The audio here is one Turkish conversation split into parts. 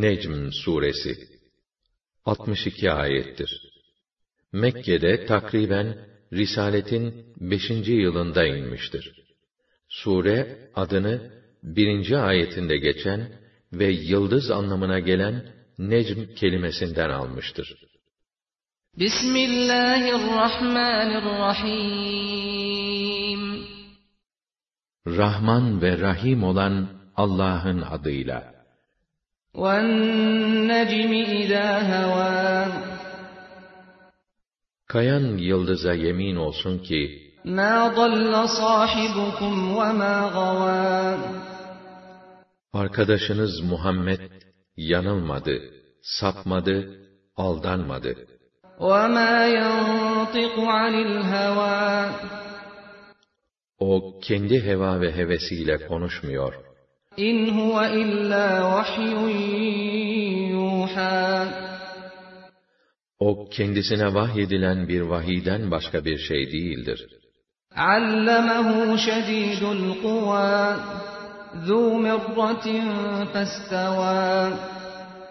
Necm suresi 62 ayettir. Mekke'de takriben Risaletin 5. yılında inmiştir. Sure adını birinci ayetinde geçen ve yıldız anlamına gelen necm kelimesinden almıştır. Bismillahirrahmanirrahim Rahman ve Rahim olan Allah'ın adıyla. وَالنَّجْمِ اِذَا هَوَى Kayan yıldıza yemin olsun ki, مَا ضَلَّ صَاحِبُكُمْ وَمَا غَوَى Arkadaşınız Muhammed yanılmadı, sapmadı, aldanmadı. وَمَا يَنطِقُ عَنِ الْهَوَى O kendi heva ve hevesiyle konuşmuyor. إن هو إلا vahyu yuha. O kendisine vahyedilen bir vahiyden başka bir şey değildir. Allamahu şedidul kuva, zu mirratin festava,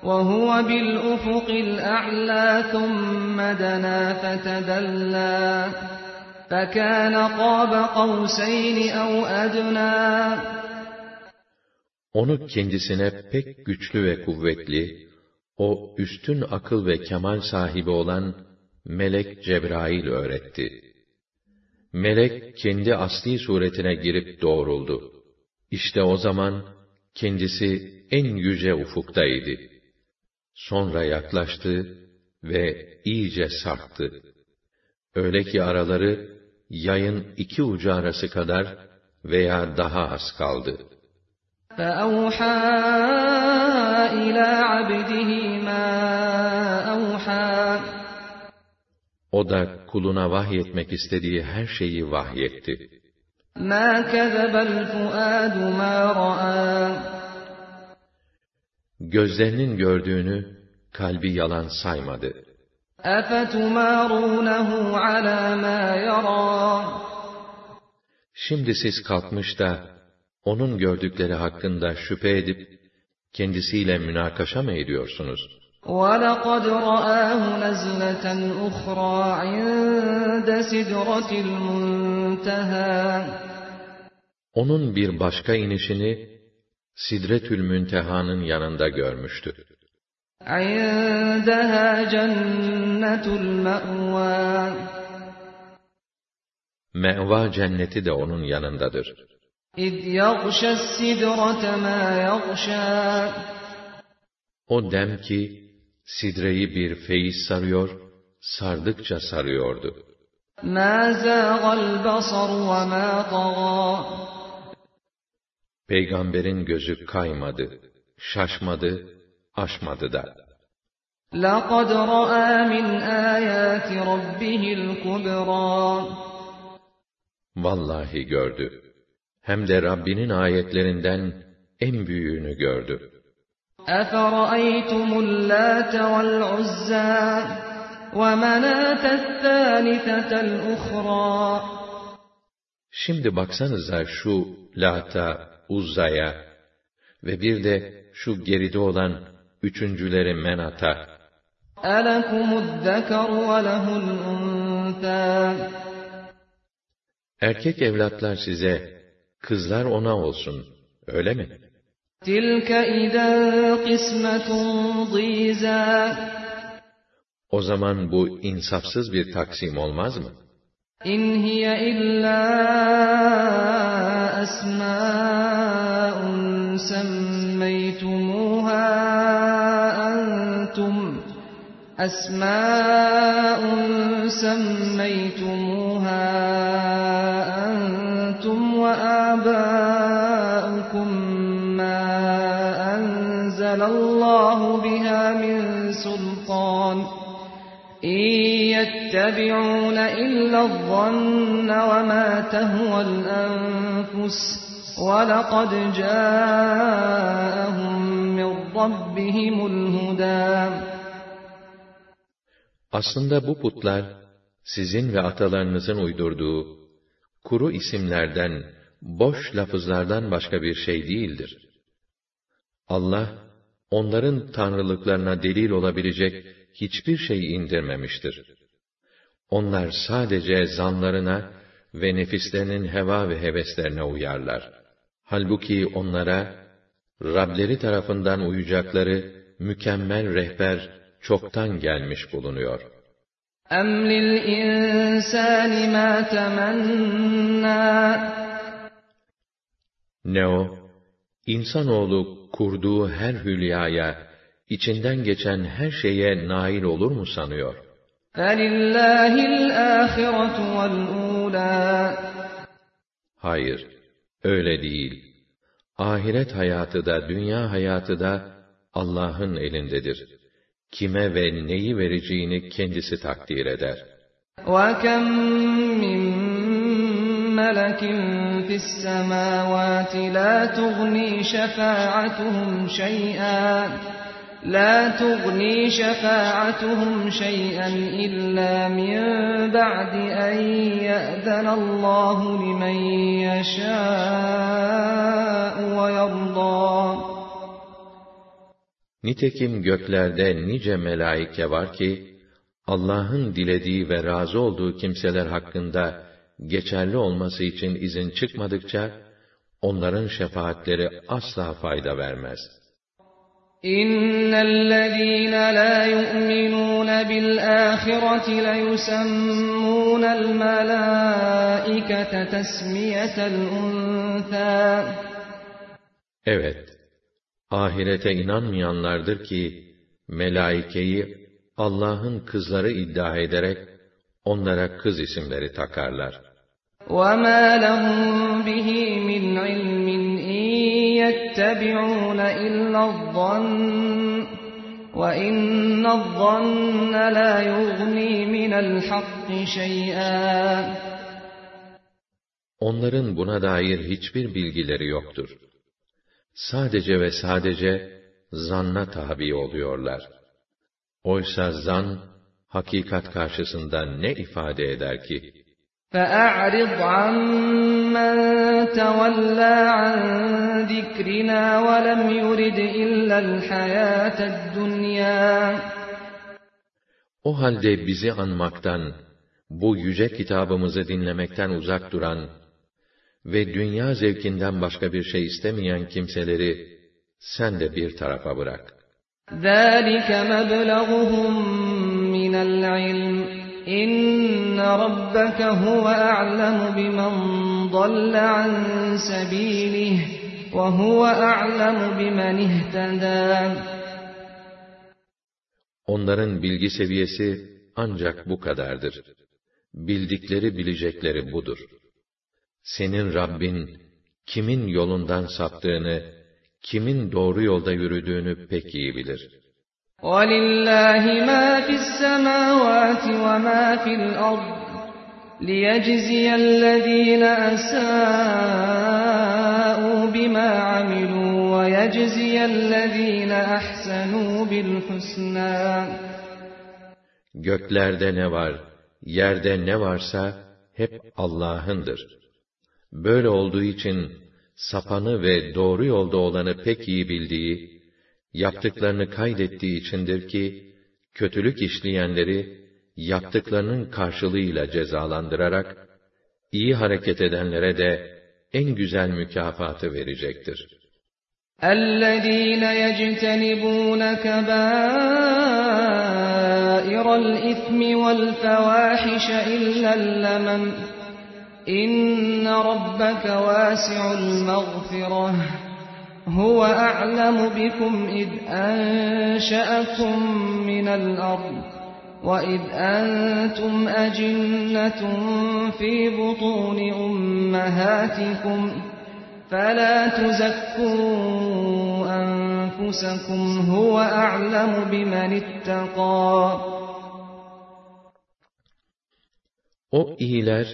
ve huve bil ufuqil a'la, thumme dana fetedella, فكان قاب قوسين أو أدنى Onu kendisine pek güçlü ve kuvvetli, o üstün akıl ve kemal sahibi olan Melek Cebrail öğretti. Melek kendi asli suretine girip doğruldu. İşte o zaman kendisi en yüce ufuktaydı. Sonra yaklaştı ve iyice sarktı. Öyle ki araları yayın iki ucu arası kadar veya daha az kaldı. فَأَوْحَى إِلَى عَبْدِهِ مَا أَوْحَى O da kuluna vahyetmek istediği her şeyi vahyetti. مَا كَذَبَ الْفُؤَادُ مَا رَأَى Gözlerinin gördüğünü kalbi yalan saymadı. أَفَتُمَارُونَهُ عَلَى مَا يَرَى Şimdi siz kalkmış da onun gördükleri hakkında şüphe edip kendisiyle münakaşa mı ediyorsunuz? وَلَقَدْ رَآهُ نَزْلَةً أُخْرَى عِندَ سِدْرَةِ الْمُنْتَهَى Onun bir başka inişini Sidretül Münteha'nın yanında görmüştü. عِندَهَا جَنَّةُ الْمَأْوَى Meva cenneti de onun yanındadır. إِذْ يَغْشَى السِّدْرَةَ مَا يَغْشَى O dem ki sidreyi bir feyiz sarıyor, sardıkça sarıyordu. مَا زَاغَ الْبَصَرُ وَمَا طَغَى Peygamberin gözü kaymadı, şaşmadı, aşmadı da. لَقَدْ رَأَى مِنْ آيَاتِ رَبِّهِ الْكُبْرَى Vallahi gördü. Hem de Rabbinin ayetlerinden en büyüğünü gördü. أَفَرَأَيْتُمُ اللَّاتَ وَالْعُزَّى وَمَنَاةَ الثَّالِثَةَ الْأُخْرَى Şimdi baksanıza şu Lata, Uzza'ya ve bir de şu geride olan üçüncüleri Menat'a. أَلَكُمُ الذَّكَرُ وَلَهُ الْأُنْثَى Erkek evlatlar size, kızlar ona olsun, öyle mi? تِلْكَ إِذًا قِسْمَةٌ ضِيزَى O zaman bu insafsız bir taksim olmaz mı? إِنْ هِيَ إِلَّا أَسْمَاءٌ سَمَّيْتُمُوهَا أَنْتُمْ أَسْمَاءٌ سَمَّيْتُمُوهَا أَنزَلَ اللَّهُ بِهَا مِنْ سُلْطَانٍ إِنْ يَتَّبِعُونَ إِلَّا الظَّنَّ وَمَا تَهْوَى الْأَنفُسُ وَلَقَدْ جَاءَهُمْ مِنْ رَبِّهِمُ الْهُدَى Aslında bu putlar, sizin ve atalarınızın uydurduğu, kuru isimlerden, boş lafızlardan başka bir şey değildir. Allah, onların tanrılıklarına delil olabilecek hiçbir şey indirmemiştir. Onlar sadece zanlarına ve nefislerinin heva ve heveslerine uyarlar. Halbuki onlara, Rableri tarafından uyacakları mükemmel rehber çoktan gelmiş bulunuyor. اَمْ لِلْاِنْسَانِ مَا تَمَنَّى Ne o? İnsanoğlu kurduğu her hülyaya, içinden geçen her şeye nail olur mu sanıyor? فَلِلَّهِ الْآخِرَةُ وَالْأُولَى Hayır, öyle değil. Ahiret hayatı da, dünya hayatı da Allah'ın elindedir. Kime ve neyi vereceğini kendisi takdir eder. وَكَمْ مِنْ مَلَكٍ فِي السَّمَاوَاتِ لَا تُغْنِي شَفَاعَتُهُمْ شَيْئًا لا تغني شفاعتهم شيئا إلا من بعد أن يأذن الله لمن يشاء ويرضى Nitekim göklerde nice melaike var ki, Allah'ın dilediği ve razı olduğu kimseler hakkında geçerli olması için izin çıkmadıkça, onların şefaatleri asla fayda vermez. إن الذين لا يؤمنون بالآخرة ليسمون الملائكة تسمية الأنثى Evet, ahirete inanmayanlardır ki, melaikeyi Allah'ın kızları iddia ederek, onlara kız isimleri takarlar. وَمَا لَهُم بِهِ مِنْ عِلْمٍ إِنْ يَتَّبِعُونَ إِلَّا الظَّنَّ وَإِنَّ الظَّنَّ لَا يُغْنِي مِنَ الْحَقِّ شَيْئًا Onların buna dair hiçbir bilgileri yoktur. Sadece ve sadece zanna tabi oluyorlar. Oysa zan, hakikat karşısında ne ifade eder ki? فَأَعْرِضْ عَمَّنْ تَوَلَّى عَنْ ذِكْرِنَا وَلَمْ يُرِدْ إِلَّا الْحَيَاةَ الدُّنْيَا O halde bizi anmaktan, bu yüce kitabımızı dinlemekten uzak duran ve dünya zevkinden başka bir şey istemeyen kimseleri sen de bir tarafa bırak. ذَٰلِكَ مَبْلَغُهُمْ مِنَ الْعِلْمِ İnne rabbeke huve a'lemu bimen dalle an sebilih ve huve a'lemu bimen. Onların bilgi seviyesi ancak bu kadardır. Bildikleri bilecekleri budur. Senin Rabbin, kimin yolundan saptığını, kimin doğru yolda yürüdüğünü pek iyi bilir.'' وَلِلَّهِ مَا فِي السَّمَاوَاتِ وَمَا فِي الْأَرْضِ لِيَجْزِيَ الَّذ۪ينَ أَسَاءُوا بِمَا عَمِلُوا وَيَجْزِيَ الَّذ۪ينَ أَحْسَنُوا بِالْحُسْنَى Göklerde ne var, yerde ne varsa hep Allah'ındır. Böyle olduğu için sapanı ve doğru yolda olanı pek iyi bildiği, yaptıklarını kaydettiği içindir ki, kötülük işleyenleri, yaptıklarının karşılığıyla cezalandırarak, iyi hareket edenlere de en güzel mükafatı verecektir. الَّذ۪ينَ يَجْتَنِبُونَ كَبَائِرَ الْإِثْمِ وَالْفَوَاحِشَ إِلَّا اللَّمَمَ إِنَّ رَبَّكَ وَاسِعُ الْمَغْفِرَةِ هُوَ أَعْلَمُ بِكُمْ إِذْ أَنشَأَكُم مِّنَ الْأَرْضِ وَإِذْ أَنتُمْ أَجِنَّةٌ فِي بُطُونِ أُمَّهَاتِكُمْ فَلَا تُزَكُّوا أَنفُسَكُمْ هُوَ أَعْلَمُ بِمَنِ اتَّقَى O iyiler,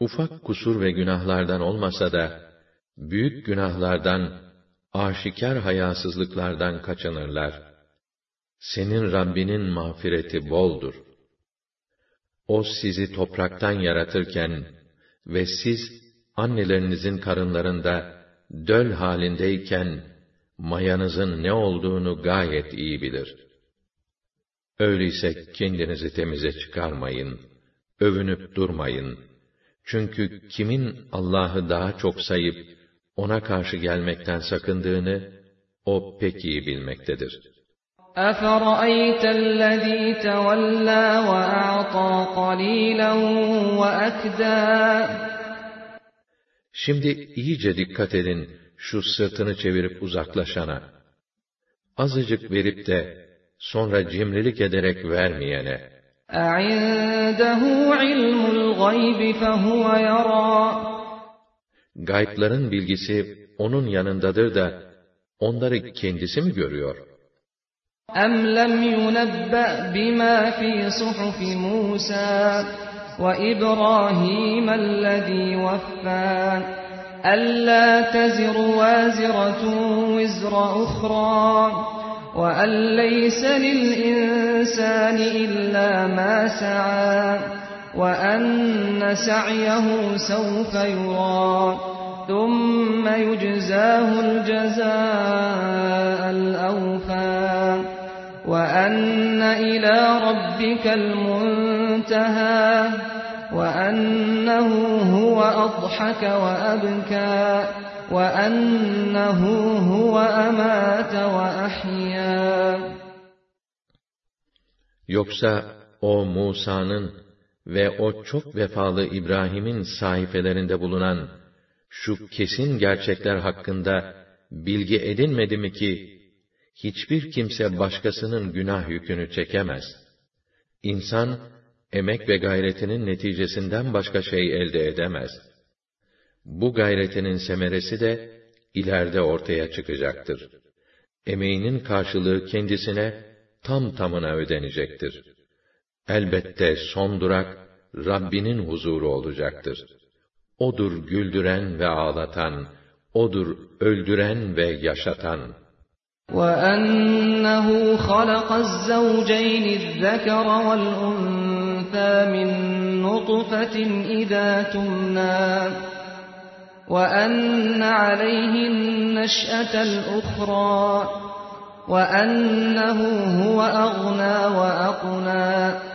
ufak kusur ve günahlardan olmasa da, büyük günahlardan, aşikar hayasızlıklardan kaçınırlar. Senin Rabbinin mağfireti boldur. O sizi topraktan yaratırken ve siz annelerinizin karınlarında döl halindeyken mayanızın ne olduğunu gayet iyi bilir. Öyleyse kendinizi temize çıkarmayın, övünüp durmayın. Çünkü kimin Allah'ı daha çok sayıp, ona karşı gelmekten sakındığını, o pek iyi bilmektedir. أَفَرَأَيْتَ الَّذ۪ي تَوَلَّى وَأَعْطَى قَلِيلًا وَأَكْدَى Şimdi iyice dikkat edin şu sırtını çevirip uzaklaşana. Azıcık verip de sonra cimrilik ederek vermeyene. أَعِندَهُ عِلْمُ الْغَيْبِ فَهُوَ يَرَى gaybların bilgisi onun yanındadır da onları kendisi mi görüyor? اَمْ لَمْ يُنَبَّأْ بِمَا فِي صُحُفِ مُوسَى وَإِبْرَاهِيمَ الَّذ۪ي وَفَّى أَلَّا تَزِرُ وَازِرَةٌ وِزْرَ أُخْرَى وَأَنْ لَيْسَ لِلْإِنْسَانِ إِلَّا مَا سَعَى وَأَنَّ سَعْيَهُ سَوْفَ يُرَىٰ ثُمَّ يُجْزَاهُ الْجَزَاءَ الْأَوْفَىٰ وَأَنَّ إِلَىٰ رَبِّكَ الْمُنتَهَىٰ وَأَنَّهُ هُوَ أَضْحَكَ وَأَبْكَىٰ وَأَنَّهُ هُوَ أَمَاتَ وَأَحْيَا Yoksa o Musa'nın ve o çok vefalı İbrahim'in sahifelerinde bulunan şu kesin gerçekler hakkında bilgi edinmedi mi ki, hiçbir kimse başkasının günah yükünü çekemez. İnsan, emek ve gayretinin neticesinden başka şey elde edemez. Bu gayretinin semeresi de, ileride ortaya çıkacaktır. Emeğinin karşılığı kendisine, tam tamına ödenecektir. Elbette son durak, Rabbinin huzuru olacaktır. Odur güldüren ve ağlatan, O'dur öldüren ve yaşatan. وَأَنَّهُ خَلَقَ الزَّوْجَيْنِ الذَّكَرَ وَالْأُنثَىٰ مِن نُّطْفَةٍ إِذَا تُمْنَىٰ وَأَنَّ عَلَيْهِ النَّشْأَةَ الْأُخْرَىٰ وَأَنَّهُ هُوَ أَغْنَىٰ وَأَقْنَىٰ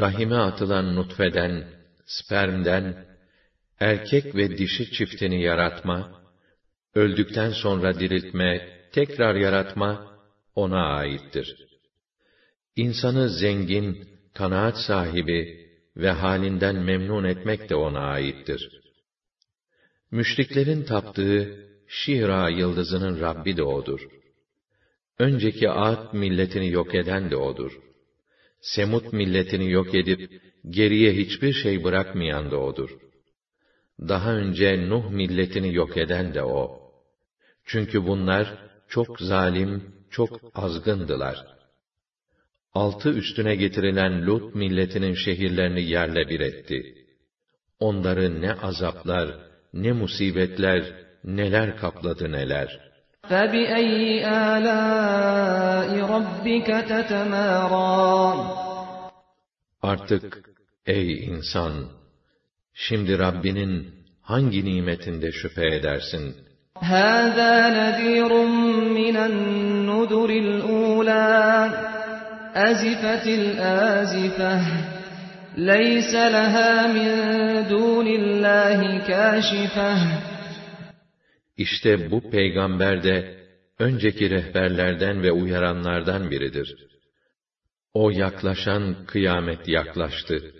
Rahime atılan nutfeden, spermden, erkek ve dişi çiftini yaratma, öldükten sonra diriltme, tekrar yaratma, ona aittir. İnsanı zengin, kanaat sahibi ve halinden memnun etmek de ona aittir. Müşriklerin taptığı Şira yıldızının Rabbi de O'dur. Önceki Ad milletini yok eden de O'dur. Semut milletini yok edip, geriye hiçbir şey bırakmayan da O'dur. Daha önce Nuh milletini yok eden de O. Çünkü bunlar çok zalim, çok azgındılar. Altı üstüne getirilen Lut milletinin şehirlerini yerle bir etti. Onları ne azaplar, ne musibetler, neler kapladı neler. فَبِأَيِّ آلَاءِ رَبِّكَ تَتَمَارَىٰ Artık ey insan, şimdi Rabbinin hangi nimetinde şüphe edersin? هَذَا نَذِيرٌ مِّنَ النُّذُرِ الْأُولَىٰ أَزِفَتِ الْآزِفَةُ لَيْسَ لَهَا مِن دُونِ اللّٰهِ كَاشِفَةٌ İşte bu peygamber de önceki rehberlerden ve uyaranlardan biridir. O yaklaşan kıyamet yaklaştı.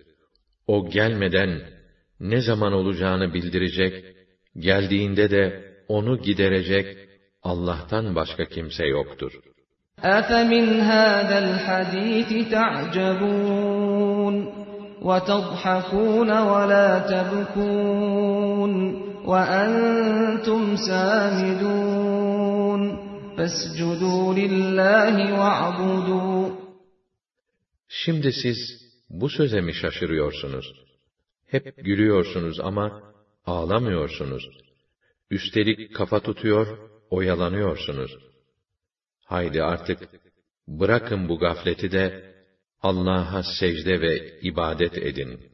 O gelmeden ne zaman olacağını bildirecek, geldiğinde de onu giderecek Allah'tan başka kimse yoktur. أَفَمِنْ هَذَا الْحَدِيثِ تَعْجَبُونَ وَتَضْحَكُونَ وَلَا تَبْكُونَ وَأَنْتُمْ سَامِدُونَ فاسجدوا لله واعبدوا Şimdi siz bu söze mi şaşırıyorsunuz? Hep gülüyorsunuz ama ağlamıyorsunuz. Üstelik kafa tutuyor, oyalanıyorsunuz. Haydi artık bırakın bu gafleti de Allah'a secde ve ibadet edin.''